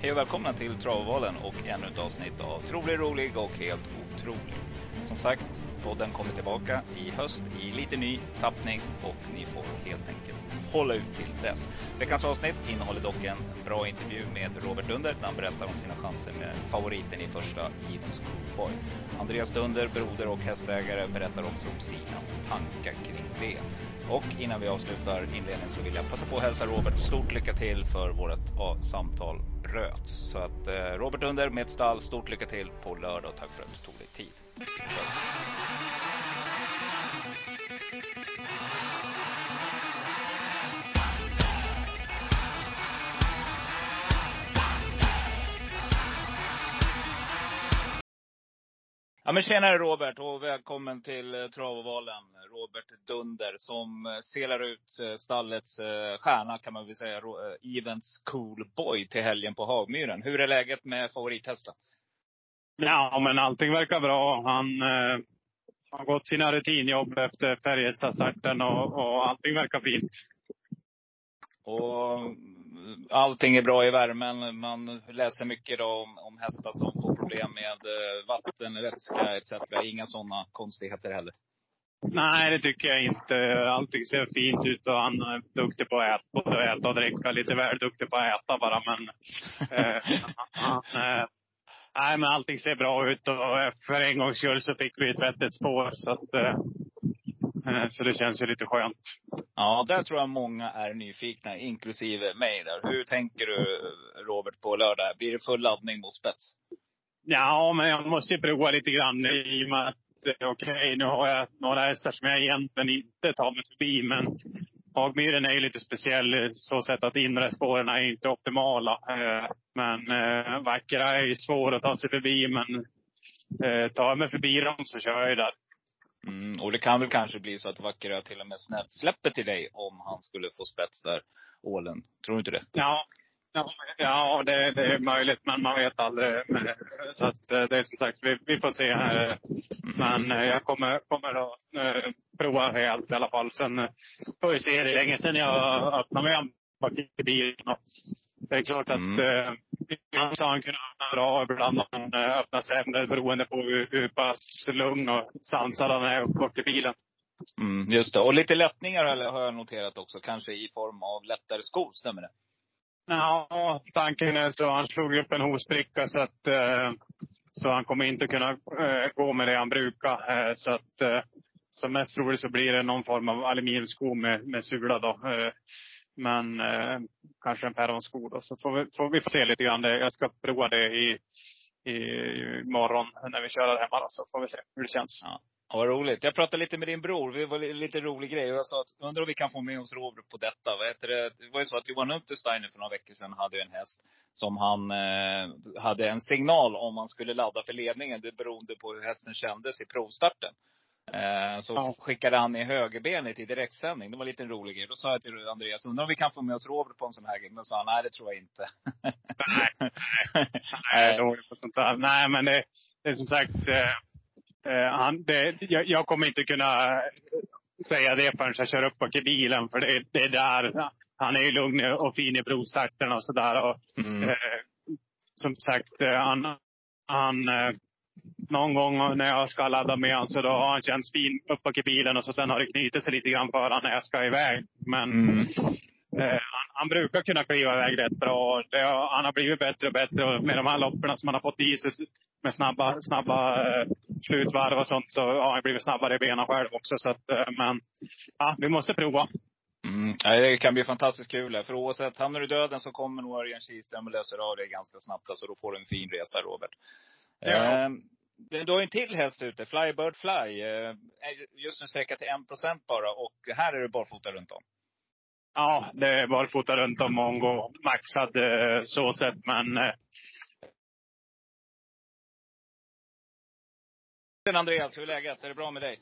Hej och välkomna till Travvalen och ännu ett avsnitt av Trolig, rolig och helt otrolig. Som sagt, podden kommer tillbaka i höst i lite ny tappning och ni får helt enkelt hålla ut till dess. Veckans avsnitt innehåller dock en bra intervju med Robert Dunder där han berättar om sina chanser med favoriten i första Even Schoolboy. Andreas Dunder, broder och hästägare, berättar också om sina tankar kring det. Och innan vi avslutar inledningen så vill jag passa på att hälsa Robert stort lycka till för vårt samtal bröts. Så att eh, Robert Under med ett stall, stort lycka till på lördag och tack för att du tog dig tid. Ja men tjenare Robert och välkommen till eh, Travovalen. Robert Dunder som eh, selar ut eh, stallets stjärna kan man väl säga, Events Coolboy till helgen på Hagmyren. Hur är läget med favorithästen? Ja, men allting verkar bra. Han eh, har gått sina rutinjobb efter Färjestadstarten och, och allting verkar fint. Och allting är bra i värmen. Man läser mycket idag om, om hästar som får problem med vatten, vätska etc. Inga sådana konstigheter heller. Nej, det tycker jag inte. Allting ser fint ut och han är duktig på att äta, både äta och dricka. Lite väl duktig på att äta bara, men eh, han, eh, Nej, men allting ser bra ut och för en gångs skull så fick vi ett vettigt spår. Så, att, eh, så det känns ju lite skönt. Ja, där tror jag många är nyfikna, inklusive mig. Där. Hur tänker du, Robert, på lördag? Blir det full laddning mot spets? Ja, men jag måste ju prova lite grann i och med att okej, okay, nu har jag några hästar som jag egentligen inte tar mig förbi. Men Hagmyren är ju lite speciell så sätt att inre spåren är inte optimala. Eh, men eh, Vackra är ju svår att ta sig förbi. Men eh, tar jag mig förbi dem så kör jag ju där. Och det kan väl kanske bli så att Vackra till och med snällt släpper till dig om han skulle få spets där, Ålen. Tror du inte det? Ja, Ja, det, det, är möjligt, men man vet aldrig. Så att, det är som sagt, vi, vi får se här. Men jag kommer, kommer att uh, prova helt i alla fall. Sen får vi se. Det är länge sedan jag öppnade mig. Det är klart att mm. Ibland har han kunnat öppna bra, ibland har han uh, öppnat sämre beroende på hur, hur pass lugn och sansad han är bort i bilen. Mm, just det. Och lite lättningar har jag noterat också. Kanske i form av lättare skor, stämmer det? Ja, tanken är så. Han slog upp en hovspricka så att eh, så han kommer inte kunna eh, gå med det han brukar. Eh, så att eh, som mest troligt så blir det någon form av aluminiumsko med, med sula då. Eh, men eh, kanske en perronsko då. Så får vi, får vi får se lite grann. Jag ska prova det i, i, i morgon när vi kör här hemma. Då, så får vi se hur det känns. Ja. Ja, vad roligt. Jag pratade lite med din bror. Det var lite rolig grej. Jag sa att, undrar om vi kan få med oss Robert på detta. Vad heter det? det var ju så att Johan Untersteiner för några veckor sedan hade en häst som han eh, hade en signal om man skulle ladda för ledningen. Det berodde på hur hästen kändes i provstarten. Eh, så ja. skickade han i högerbenet i direktsändning. Det var en liten rolig grej. Då sa jag till Andreas, undrar om vi kan få med oss Robert på en sån här grej? Men sa han, nej det tror jag inte. nej, nej, nej jag dålig på sånt där. Nej men det, det är som sagt, eh, Eh, han, det, jag, jag, kommer inte kunna säga det förrän jag kör upp och i bilen. För det, det är där. Han är ju lugn och fin i provstarten och sådär. Mm. Eh, som sagt, eh, han, han eh, någon gång när jag ska ladda med honom så då har han känts fin upp i bilen och så sen har det knutit sig lite grann för honom när jag ska iväg. Men mm. Eh, han, han, brukar kunna kliva iväg rätt bra. Det, han har blivit bättre och bättre och med de här loppen som han har fått i sig med snabba, snabba eh, slutvarv och sånt så har han blivit snabbare i benen själv också. Så att, eh, men ja, vi måste prova. Mm. det kan bli fantastiskt kul. För oavsett, hamnar du i döden så kommer nog Örjan Kihlström och löser av det ganska snabbt. Alltså, då får du en fin resa, Robert. Ja. Eh, du har en till häst ute, Flybird Fly. Eh, just nu sträckat till 1 bara och här är det barfota runt om. Ja, det är barfota runt om och gå maxad eh, så sett. Men eh, Andreas, hur är läget? Är det bra med dig?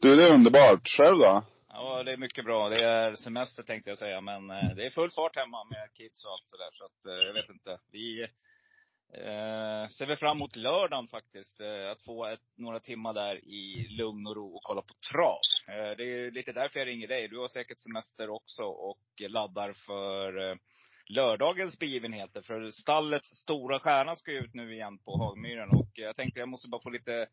Du, det är underbart. Själv då? Ja, det är mycket bra. Det är semester tänkte jag säga, men det är full fart hemma med kids och allt sådär. Så att, jag vet inte. Vi eh, ser vi fram emot lördagen faktiskt. Eh, att få ett, några timmar där i lugn och ro och kolla på trav. Eh, det är lite därför jag ringer dig. Du har säkert semester också och laddar för eh, lördagens begivenheter. För stallets stora stjärna ska ut nu igen på Hagmyren. Och jag tänkte jag måste bara få lite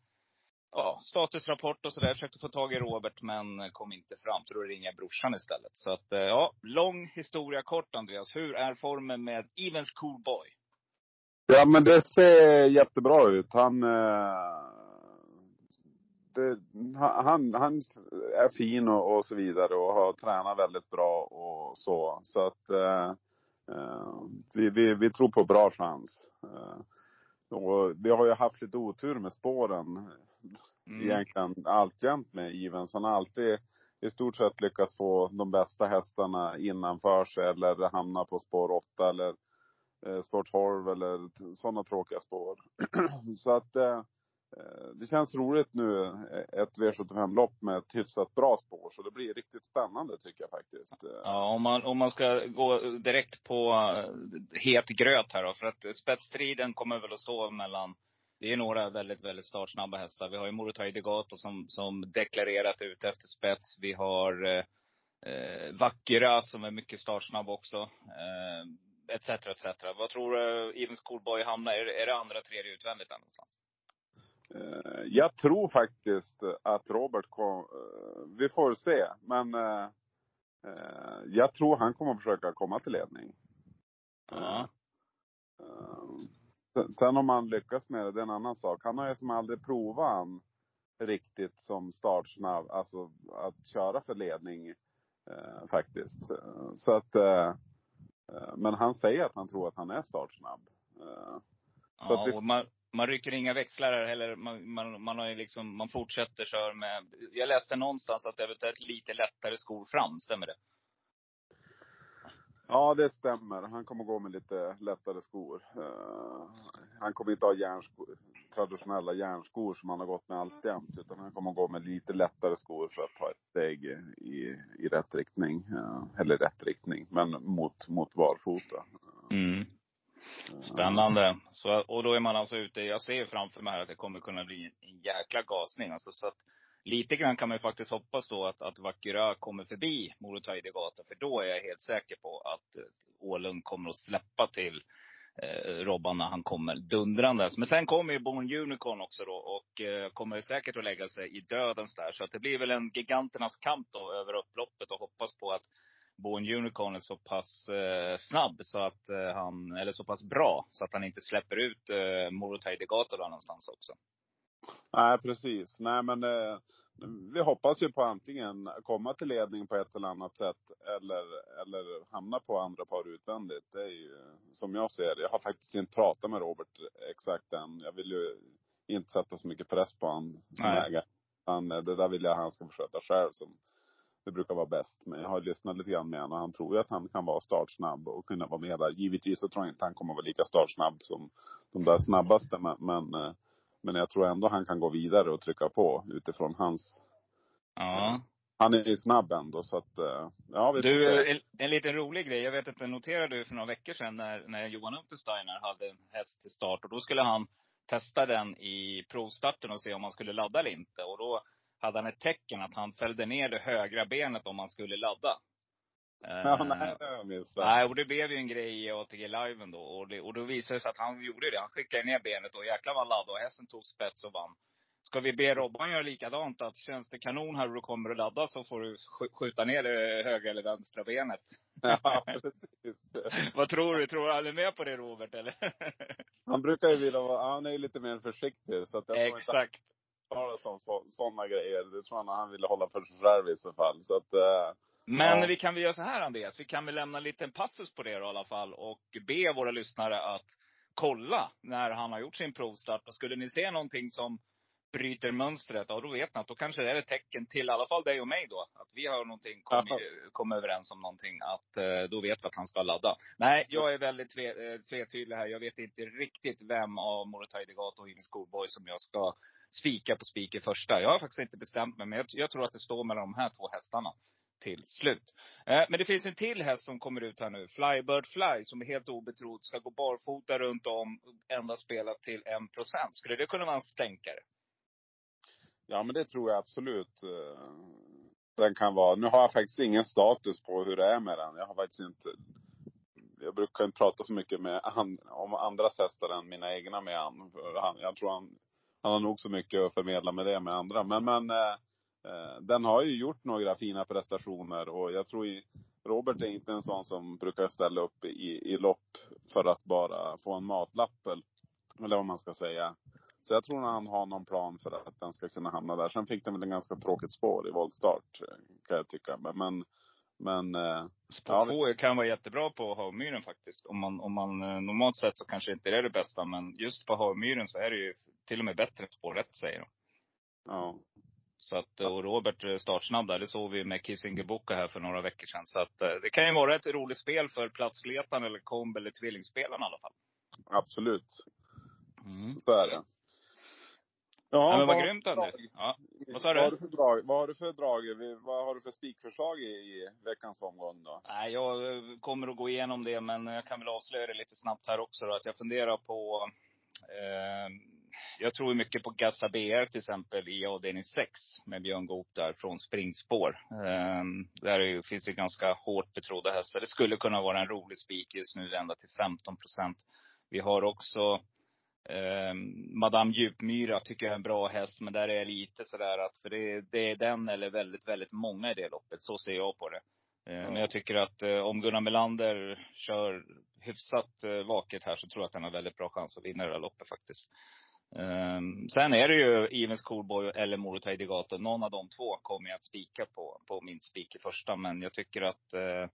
ja, statusrapport och sådär. Jag försökte få tag i Robert men kom inte fram. Så då ringer jag brorsan istället. Så att, eh, ja, lång historia kort Andreas. Hur är formen med Evens Cool Boy? Ja men det ser jättebra ut. Han, eh, det, han, han är fin och, och så vidare och har tränat väldigt bra och så. Så att eh, eh, vi, vi, vi tror på bra chans. Eh, och vi har ju haft lite otur med spåren. Mm. Egentligen alltjämt med Ivens. Han har alltid i stort sett lyckats få de bästa hästarna innanför sig eller hamna på spår 8 eller eh, spår 12 eller sådana tråkiga spår. så att eh, eh, det känns roligt nu, eh, ett V75-lopp med ett hyfsat bra spår. Så det blir riktigt spännande tycker jag faktiskt. Eh, ja, om man, om man ska gå direkt på het gröt här då. För att spetsstriden kommer väl att stå mellan det är några väldigt, väldigt startsnabba hästar. Vi har ju Morotai Degato som, som deklarerat ut efter spets. Vi har eh, Vackra som är mycket startsnabb också. Eh, etc, etc. Vad tror du Evens Coolboy hamnar? Är, är det andra, tredje utvändigt där någonstans? Eh, jag tror faktiskt att Robert kom, eh, vi får se. Men eh, jag tror han kommer försöka komma till ledning. Ja. Sen om han lyckas med det, det är en annan sak. Han har ju som aldrig provat han riktigt som startsnabb, alltså att köra för ledning eh, faktiskt. Så att, eh, men han säger att han tror att han är startsnabb. Eh, så ja, att vi... och man, man rycker inga växlar här heller. Man, man, man, har ju liksom, man fortsätter köra med, jag läste någonstans att det eventuellt lite lättare skor fram, stämmer det? Ja, det stämmer. Han kommer gå med lite lättare skor. Uh, han kommer inte ha järnskor, traditionella järnskor som han har gått med alltjämt. Utan han kommer gå med lite lättare skor för att ta ett steg i, i rätt riktning. Uh, eller rätt riktning, men mot, mot barfota. Mm. Spännande. Så, och då är man alltså ute, jag ser framför mig här att det kommer kunna bli en jäkla gasning. Alltså, så att lite grann kan man ju faktiskt hoppas då att, att Vakura kommer förbi Morotaidegata. För då är jag helt säker på att eh, Ålund kommer att släppa till eh, Robban när han kommer dundrandes. Men sen kommer ju Born Unicorn också då och eh, kommer säkert att lägga sig i dödens där. Så att det blir väl en giganternas kamp då över upploppet och hoppas på att Born Unicorn är så pass eh, snabb så att eh, han, eller så pass bra, så att han inte släpper ut eh, Morotai någonstans också. Nej, precis. Nej men eh, vi hoppas ju på antingen komma till ledning på ett eller annat sätt eller, eller hamna på andra par utvändigt. Det är ju som jag ser. Jag har faktiskt inte pratat med Robert exakt än. Jag vill ju inte sätta så mycket press på honom som ägare. Han, det där vill jag han ska försöka själv som det brukar vara bäst. Men jag har lyssnat lite grann med honom och han tror ju att han kan vara startsnabb och kunna vara med där. Givetvis så tror jag inte han kommer vara lika startsnabb som de där snabbaste. Men, men, eh, men jag tror ändå han kan gå vidare och trycka på utifrån hans Ja. Han är ju snabb ändå så att, eh, ja vi Du, en, en liten rolig grej. Jag vet att noterade du för några veckor sedan när, när Johan Untersteiner hade en häst till start. Och då skulle han testa den i provstarten och se om han skulle ladda eller inte. Och då hade han ett tecken att han fällde ner det högra benet om han skulle ladda. Ja, nej, det har jag missat. Nej, och det blev ju en grej i ATG liven då. Och, det, och då visade det sig att han gjorde det. Han skickade ner benet och jäklar vad han laddade och hästen tog spets och vann. Ska vi be Robban göra likadant? Att känns det kanon här och du kommer att ladda så får du skjuta ner det högra eller vänstra benet. Ja, precis. Vad tror du? Tror du han är med på det Robert eller? Han brukar ju vilja vara, han är ju lite mer försiktig så att jag Exakt talas om så, sådana grejer. Det tror jag han ville hålla för sig själv i så fall. Så att, eh, men ja. vi kan väl göra så här Andreas, vi kan väl lämna en liten passus på det då, i alla fall och be våra lyssnare att kolla när han har gjort sin provstart. Och skulle ni se någonting som bryter mönstret, ja då vet ni att då kanske det är ett tecken till i alla fall dig och mig då. Att vi har någonting, ja. kom överens om någonting. Att eh, då vet vi att han ska ladda. Nej, jag är väldigt tve, eh, tvetydlig här. Jag vet inte riktigt vem av Morotai Degato och Higgins Schoolboy som jag ska spika på spik i första. Jag har faktiskt inte bestämt mig, men jag, jag, tror att det står mellan de här två hästarna till slut. Eh, men det finns en till häst som kommer ut här nu. Flybird Fly, som är helt obetrodd. Ska gå barfota runt om, endast spela till en procent. Skulle det kunna vara en stänkare? Ja, men det tror jag absolut. Eh, den kan vara. Nu har jag faktiskt ingen status på hur det är med den. Jag har faktiskt inte jag brukar inte prata så mycket med han, om andras hästar än mina egna med han. Han jag tror han, han har nog så mycket att förmedla med det med andra. Men, men eh, den har ju gjort några fina prestationer och jag tror i, Robert är inte en sån som brukar ställa upp i, i lopp för att bara få en matlapp eller vad man ska säga. Så jag tror att han har någon plan för att den ska kunna hamna där. Sen fick den väl en ganska tråkigt spår i voltstart, kan jag tycka. Men, men eh, Spår ja, två kan vara jättebra på havmyren faktiskt. Om man, om man eh, normalt sett så kanske inte det är det bästa. Men just på havmyren så är det ju till och med bättre än spår rätt säger de. Ja. Så att, och Robert eh, startsnabb där, det såg vi med Kissinger Boka här för några veckor sedan. Så att det kan ju vara ett roligt spel för platsletaren eller komb eller tvillingspelaren i alla fall. Absolut. Mm. Så är det. Ja, ja men vad grymt André. Ja. Vad sa du? Vad har du för drag? Vad har du för, drag? Vad har du för spikförslag i, i veckans omgång då? Nej, jag eh, kommer att gå igenom det, men jag kan väl avslöja det lite snabbt här också då, att jag funderar på eh, jag tror mycket på Gassa BR till exempel i avdelning 6 med Björn Goop där från springspår. Ehm, där finns det ganska hårt betrodda hästar. Det skulle kunna vara en rolig spik just nu ända till 15 procent. Vi har också Eh, Madame Djupmyra tycker jag är en bra häst, men där är jag lite sådär att, för det, det är den eller väldigt, väldigt många i det loppet. Så ser jag på det. Eh, mm. Men jag tycker att eh, om Gunnar Melander kör hyfsat eh, vaket här så tror jag att han har väldigt bra chans att vinna det där loppet faktiskt. Um, sen är det ju Evens Coolboy eller Morotai Degato. Någon av de två kommer jag att spika på, på min spik i första. Men jag tycker att uh,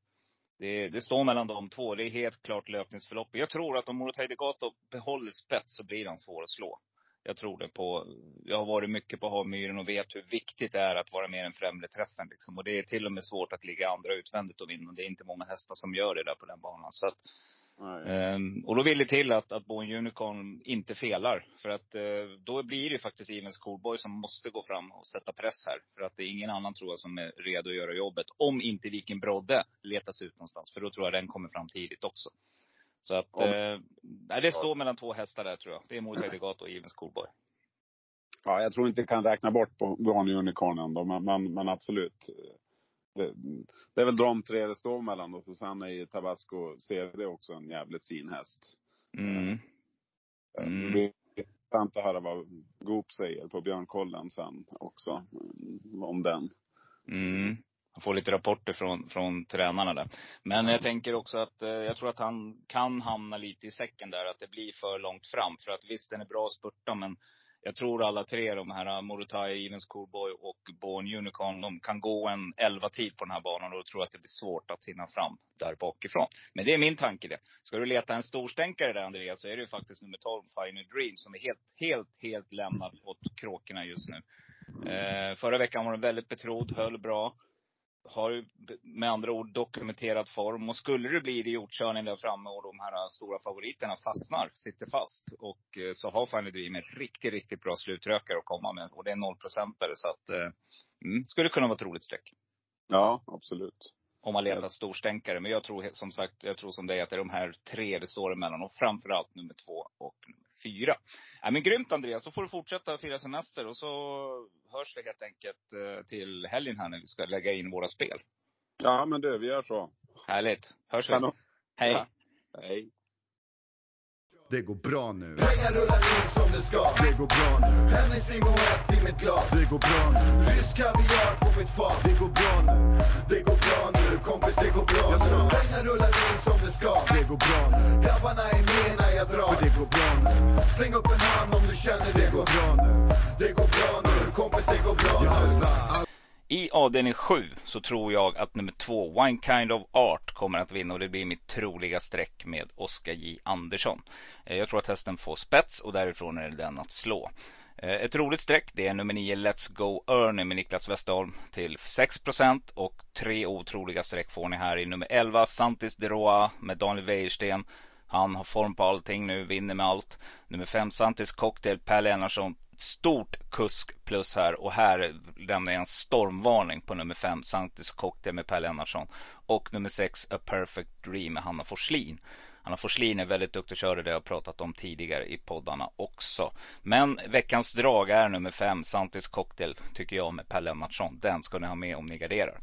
det, det, står mellan de två. Det är helt klart löpningsförlopp. Jag tror att om Morotai Degato behåller spets så blir han svår att slå. Jag tror det på, jag har varit mycket på havmyren och vet hur viktigt det är att vara med i den främre träffen liksom. Och det är till och med svårt att ligga andra utvändigt och vinna. Det är inte många hästar som gör det där på den banan. Så att, Um, och då vill det till att, att Born Unicorn inte felar. För att uh, då blir det faktiskt Evens Coolboy som måste gå fram och sätta press här. För att det är ingen annan tror jag som är redo att göra jobbet. Om inte Viking Brodde letas ut någonstans. För då tror jag den kommer fram tidigt också. Så att, ja. uh, det står mellan två hästar där tror jag. Det är Moses Legato och Evens Coolboy. Ja, jag tror inte kan räkna bort på Born Unicorn ändå. Men, men, men absolut det, det, är väl de tre det står mellan. Och så sen är Tabasco CD också en jävligt fin häst. Mm. Eh, mm. Det blir intressant att höra vad Goop säger på Björnkollen sen också. Mm, om den. Mm. Få lite rapporter från, från tränarna där. Men jag tänker också att, eh, jag tror att han kan hamna lite i säcken där. Att det blir för långt fram. För att visst, den är bra att spurta men jag tror alla tre, de här äh, Morotai, Evens Coolboy och Born Unicorn, de kan gå en 11 tid på den här banan och då tror jag att det blir svårt att hinna fram där bakifrån. Men det är min tanke det. Ska du leta en storstänkare där Andreas, så är det ju faktiskt nummer 12, Final Dream, som är helt, helt, helt lämnad åt kråkorna just nu. Eh, förra veckan var den väldigt betrodd, höll bra har ju med andra ord dokumenterat form. Och skulle det bli idiotkörning där framme och de här stora favoriterna fastnar, sitter fast. Och eh, så har Final Dream en riktigt, riktigt bra slutrökare att komma med. Och det är nollprocentare. Så att, eh, mm, skulle kunna vara ett roligt streck. Ja, absolut. Om man letar storstänkare. Men jag tror som sagt, jag tror som dig att det är de här tre det står emellan. Och framförallt nummer två och nummer fyra. Ja, men grymt Andreas, så får du fortsätta fira semester och så hörs vi helt enkelt eh, till helgen här när vi ska lägga in våra spel. Ja men du, vi gör så. Härligt. Hörs vi. Hej. Ja. Hej. Det går bra nu. Pengar rullar in som det ska. Det går bra nu. Hennessy Moët i mitt glas. Det går bra nu. Rysk kaviar på mitt fat. Det går bra nu. Det går bra nu. Kompis, det går bra jag nu. Pengar rullar in som det ska. Det går bra nu. Grabbarna är med när jag drar. För det går bra nu. Släng upp en hand om du känner det, det går bra nu. Det går bra nu. Kompis, det går bra nu. I avdelning 7 så tror jag att nummer 2, One Kind of Art, kommer att vinna och det blir mitt troliga streck med Oskar J Andersson. Eh, jag tror att hästen får spets och därifrån är det den att slå. Eh, ett roligt streck det är nummer 9 Let's Go Ernie med Niklas Westerholm till 6% och tre otroliga streck får ni här i nummer 11 Santis de Roa med Daniel Wäjersten. Han har form på allting nu, vinner med allt. Nummer 5 Santis Cocktail, Per Lennartsson stort kusk plus här och här lämnar jag en stormvarning på nummer 5 Sanctis Cocktail med Per Lennartsson och nummer 6 A Perfect Dream med Hanna Forslin. Hanna Forslin är väldigt duktig och körde det jag pratat om tidigare i poddarna också. Men veckans drag är nummer 5 Santis Cocktail tycker jag med Per Lennartsson. Den ska ni ha med om ni garderar.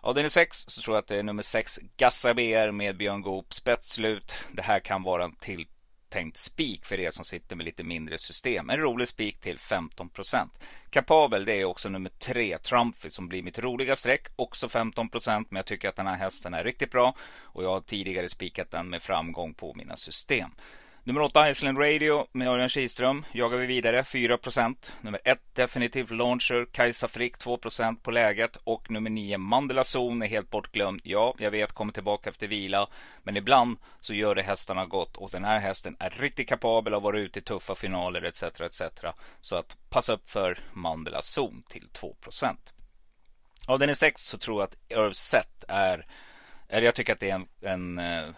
Avdelning 6 så tror jag att det är nummer 6 Gassa BR med Björn Goop Spetslut. Det här kan vara en till tänkt spik för er som sitter med lite mindre system. En rolig spik till 15%. Kapabel det är också nummer 3 Trumpy som blir mitt roliga streck. Också 15% men jag tycker att den här hästen är riktigt bra. Och jag har tidigare spikat den med framgång på mina system. Nummer 8 Iceland Radio med Örjan Kihlström jagar vi vidare 4%. Nummer 1 Definitiv Launcher Kajsa Frick 2% på läget och nummer 9 Mandela Zone är helt bortglömd. Ja, jag vet kommer tillbaka efter vila, men ibland så gör det hästarna gott och den här hästen är riktigt kapabel att vara ute i tuffa finaler etc. etc. Så att passa upp för Mandela Zone till 2%. Av den är 6 så tror jag att Irv Set är, eller jag tycker att det är en, en eh,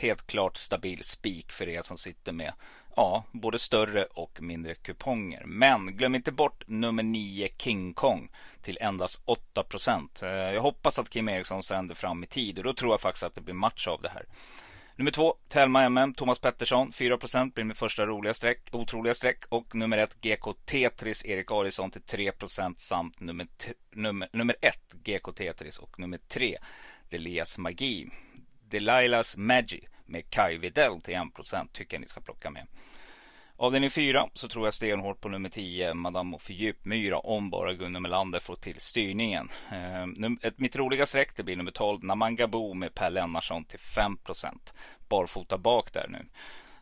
helt klart stabil spik för er som sitter med ja, både större och mindre kuponger. Men glöm inte bort nummer 9 King Kong till endast 8 eh, Jag hoppas att Kim Eriksson sänder fram i tid och då tror jag faktiskt att det blir match av det här. Nummer 2 Telma MM, Thomas Pettersson, 4% blir mitt första roliga streck, otroliga streck. Och nummer 1 GK Tetris, Erik Adielsson till 3% samt nummer, nummer, nummer 1 GK Tetris och nummer 3 Delias Magi. Delilahs Magic med Kai Videll till 1% tycker jag ni ska plocka med. Avdelning 4 så tror jag stenhårt på nummer 10, Madame och Fördjupmyra, om bara Gunnar Melander får till styrningen. Eh, ett, mitt roliga streck det blir nummer 12, Namangabo med Per Lennarsson till 5%. Barfota bak där nu.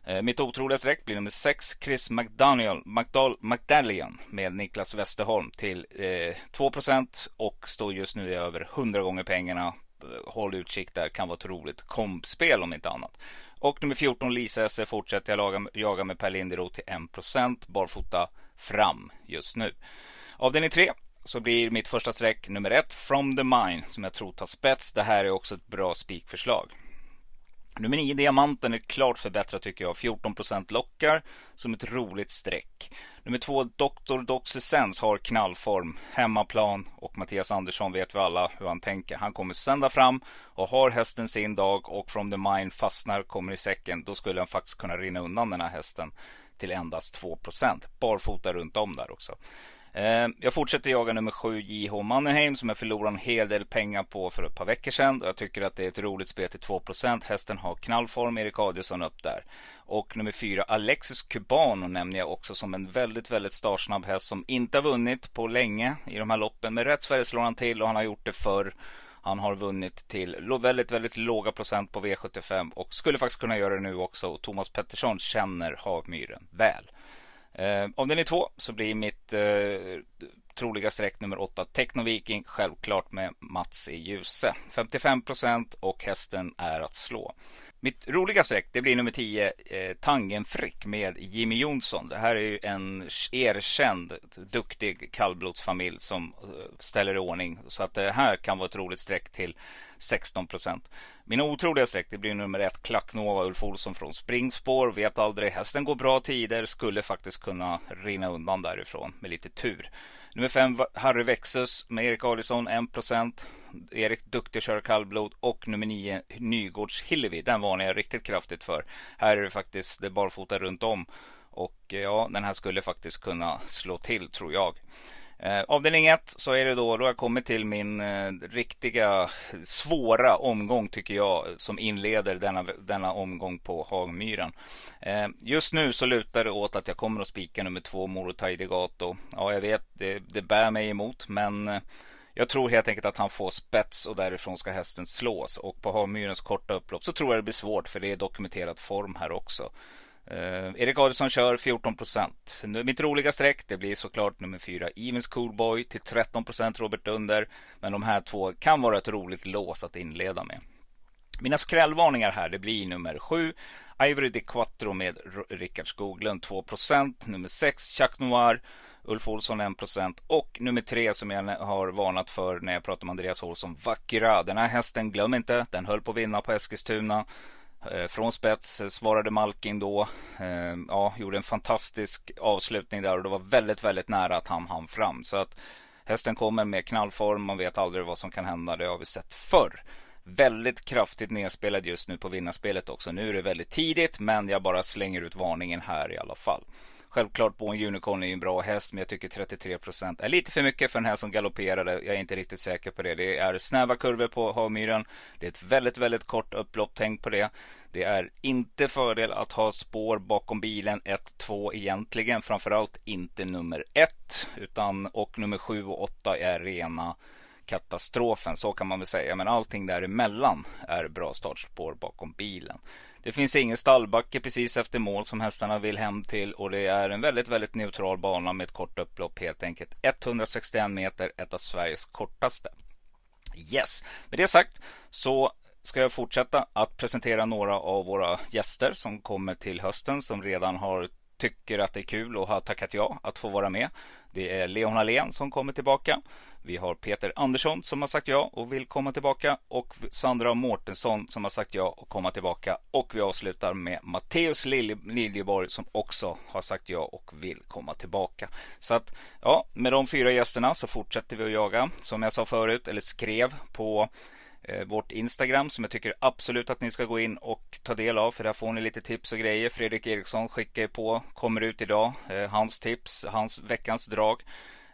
Eh, mitt otroliga streck blir nummer 6, Chris McDaniel, McDal, McDallion med Niklas Westerholm till eh, 2% och står just nu över 100 gånger pengarna Eh, håll utkik där, kan vara ett roligt kompspel om inte annat. Och nummer 14 Lisa Esse fortsätter jag laga, jaga med Per Linderoth till 1% barfota fram just nu. Avdelning 3 så blir mitt första streck nummer 1 From the Mine som jag tror tar spets. Det här är också ett bra spikförslag. Nummer 9 Diamanten är klart förbättrat tycker jag. 14% lockar som ett roligt streck. Nummer 2 Dr. Doxysens har knallform, hemmaplan och Mattias Andersson vet vi alla hur han tänker. Han kommer sända fram och har hästen sin dag och From the Mind fastnar, kommer i säcken. Då skulle han faktiskt kunna rinna undan den här hästen till endast 2%. Barfota runt om där också. Ehm, jag fortsätter jaga nummer 7 JH Mannerheim som jag förlorade en hel del pengar på för ett par veckor sedan. Jag tycker att det är ett roligt spel till 2%. Hästen har knallform, Erik Adielsson upp där. Och nummer 4 Alexis Cubano nämner jag också som en väldigt, väldigt startsnabb häst som inte har vunnit på länge i de här loppen. Men rätt Sverige slår han till och han har gjort det förr. Han har vunnit till väldigt, väldigt låga procent på V75 och skulle faktiskt kunna göra det nu också. Thomas Pettersson känner Havmyren väl. Eh, om den är två så blir mitt eh, troliga streck nummer åtta Technoviking självklart med Mats i Ljuse. 55% och hästen är att slå. Mitt roliga streck det blir nummer 10 eh, Tangenfrick med Jimmy Jonsson. Det här är ju en erkänd duktig kallblodsfamilj som eh, ställer i ordning. Så att det här kan vara ett roligt streck till 16 Mina otroliga streck det blir nummer ett Klacknova Ulf Olsson från springspår. Vet aldrig. Hästen går bra tider. Skulle faktiskt kunna rinna undan därifrån med lite tur. Nummer fem Harry Vexus med Erik Adielsson 1%. Erik duktig Kör kallblod och nummer 9 Nygårds Hillevi. Den varnar jag riktigt kraftigt för. Här är det faktiskt det barfota runt om. Och ja, den här skulle faktiskt kunna slå till tror jag. Eh, avdelning 1 så är det då, då har jag kommit till min eh, riktiga svåra omgång tycker jag som inleder denna, denna omgång på Hagmyren. Eh, just nu så lutar det åt att jag kommer att spika nummer 2 Morotai Degato. Ja jag vet det, det bär mig emot men eh, jag tror helt enkelt att han får spets och därifrån ska hästen slås. Och på Hagmyrens korta upplopp så tror jag det blir svårt för det är dokumenterad form här också. Eh, Erik Adelsson kör 14 procent. Mitt roliga streck det blir såklart nummer 4 Evens Coolboy till 13 procent Robert Dunder. Men de här två kan vara ett roligt lås att inleda med. Mina skrällvarningar här det blir nummer 7 Ivory de Quattro med Rickard Skoglund 2. Nummer 6 Chuck Noir Ulf Olsson 1. Och nummer 3 som jag har varnat för när jag pratar om Andreas Olsson Vackra. Den här hästen glöm inte. Den höll på att vinna på Eskilstuna. Eh, från spets eh, svarade Malkin då. Eh, ja, gjorde en fantastisk avslutning där och det var väldigt, väldigt nära att han hann fram. Så att hästen kommer med knallform. Man vet aldrig vad som kan hända. Det har vi sett förr. Väldigt kraftigt nedspelad just nu på vinnarspelet också. Nu är det väldigt tidigt men jag bara slänger ut varningen här i alla fall. Självklart Born Unicorn är ju en bra häst men jag tycker 33% är lite för mycket för den här som galopperade. Jag är inte riktigt säker på det. Det är snäva kurvor på Havmyren. Det är ett väldigt, väldigt kort upplopp. Tänk på det. Det är inte fördel att ha spår bakom bilen 1-2 egentligen. Framförallt inte nummer 1 utan och nummer 7 och 8 är rena katastrofen. Så kan man väl säga. Men allting däremellan är bra startspår bakom bilen. Det finns ingen stallbacke precis efter mål som hästarna vill hem till och det är en väldigt, väldigt neutral bana med ett kort upplopp helt enkelt. 161 meter, ett av Sveriges kortaste. Yes, med det sagt så ska jag fortsätta att presentera några av våra gäster som kommer till hösten som redan har tycker att det är kul och har tackat ja att få vara med. Det är Leon Hallén som kommer tillbaka. Vi har Peter Andersson som har sagt ja och vill komma tillbaka och Sandra Mårtensson som har sagt ja och komma tillbaka. Och vi avslutar med Matteus Liljeborg som också har sagt ja och vill komma tillbaka. Så att ja, med de fyra gästerna så fortsätter vi att jaga som jag sa förut eller skrev på Eh, vårt Instagram som jag tycker absolut att ni ska gå in och ta del av för där får ni lite tips och grejer. Fredrik Eriksson skickar på, kommer ut idag, eh, hans tips, hans veckans drag.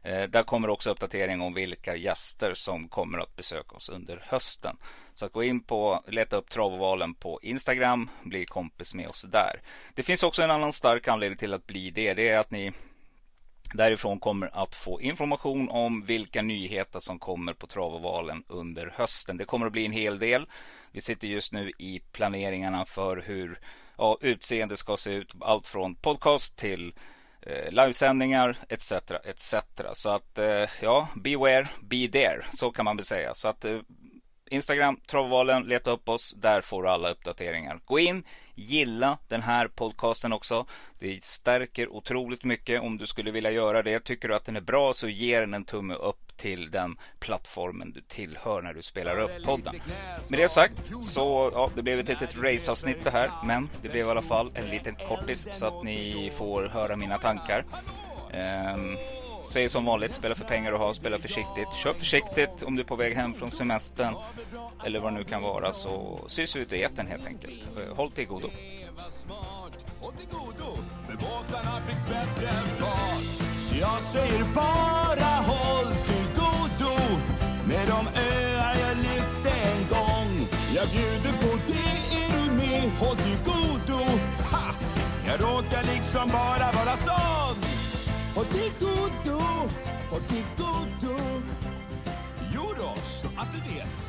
Eh, där kommer också uppdatering om vilka gäster som kommer att besöka oss under hösten. Så att gå in på, leta upp Travovalen på Instagram, bli kompis med oss där. Det finns också en annan stark anledning till att bli det. Det är att ni därifrån kommer att få information om vilka nyheter som kommer på Travovalen under hösten. Det kommer att bli en hel del. Vi sitter just nu i planeringarna för hur ja, utseende ska se ut. Allt från podcast till eh, livesändningar etc. etc. Så att eh, ja, beware, be there. Så kan man väl säga. Så att eh, Instagram, Travvalen, leta upp oss. Där får du alla uppdateringar. Gå in, gilla den här podcasten också. Det stärker otroligt mycket om du skulle vilja göra det. Tycker du att den är bra så ge den en tumme upp till den plattformen du tillhör när du spelar upp podden. Med det sagt så, ja, det blev ett litet raceavsnitt det här. Men det blev i alla fall en liten kortis så att ni får höra mina tankar. Um, säger som vanligt, spela för pengar och ha, spela försiktigt. Kör försiktigt om du är på väg hem från semestern eller vad det nu kan vara så syns vi ut i etern helt enkelt. Eh, håll till godo. Så jag säger bara håll till godo med de öar jag lyfte en gång. Jag bjuder på det, är du med? Håll till godo. Ha! Jag råkar liksom bara vara sån. Håll till godo, håll till godo. Jo då, så att du vet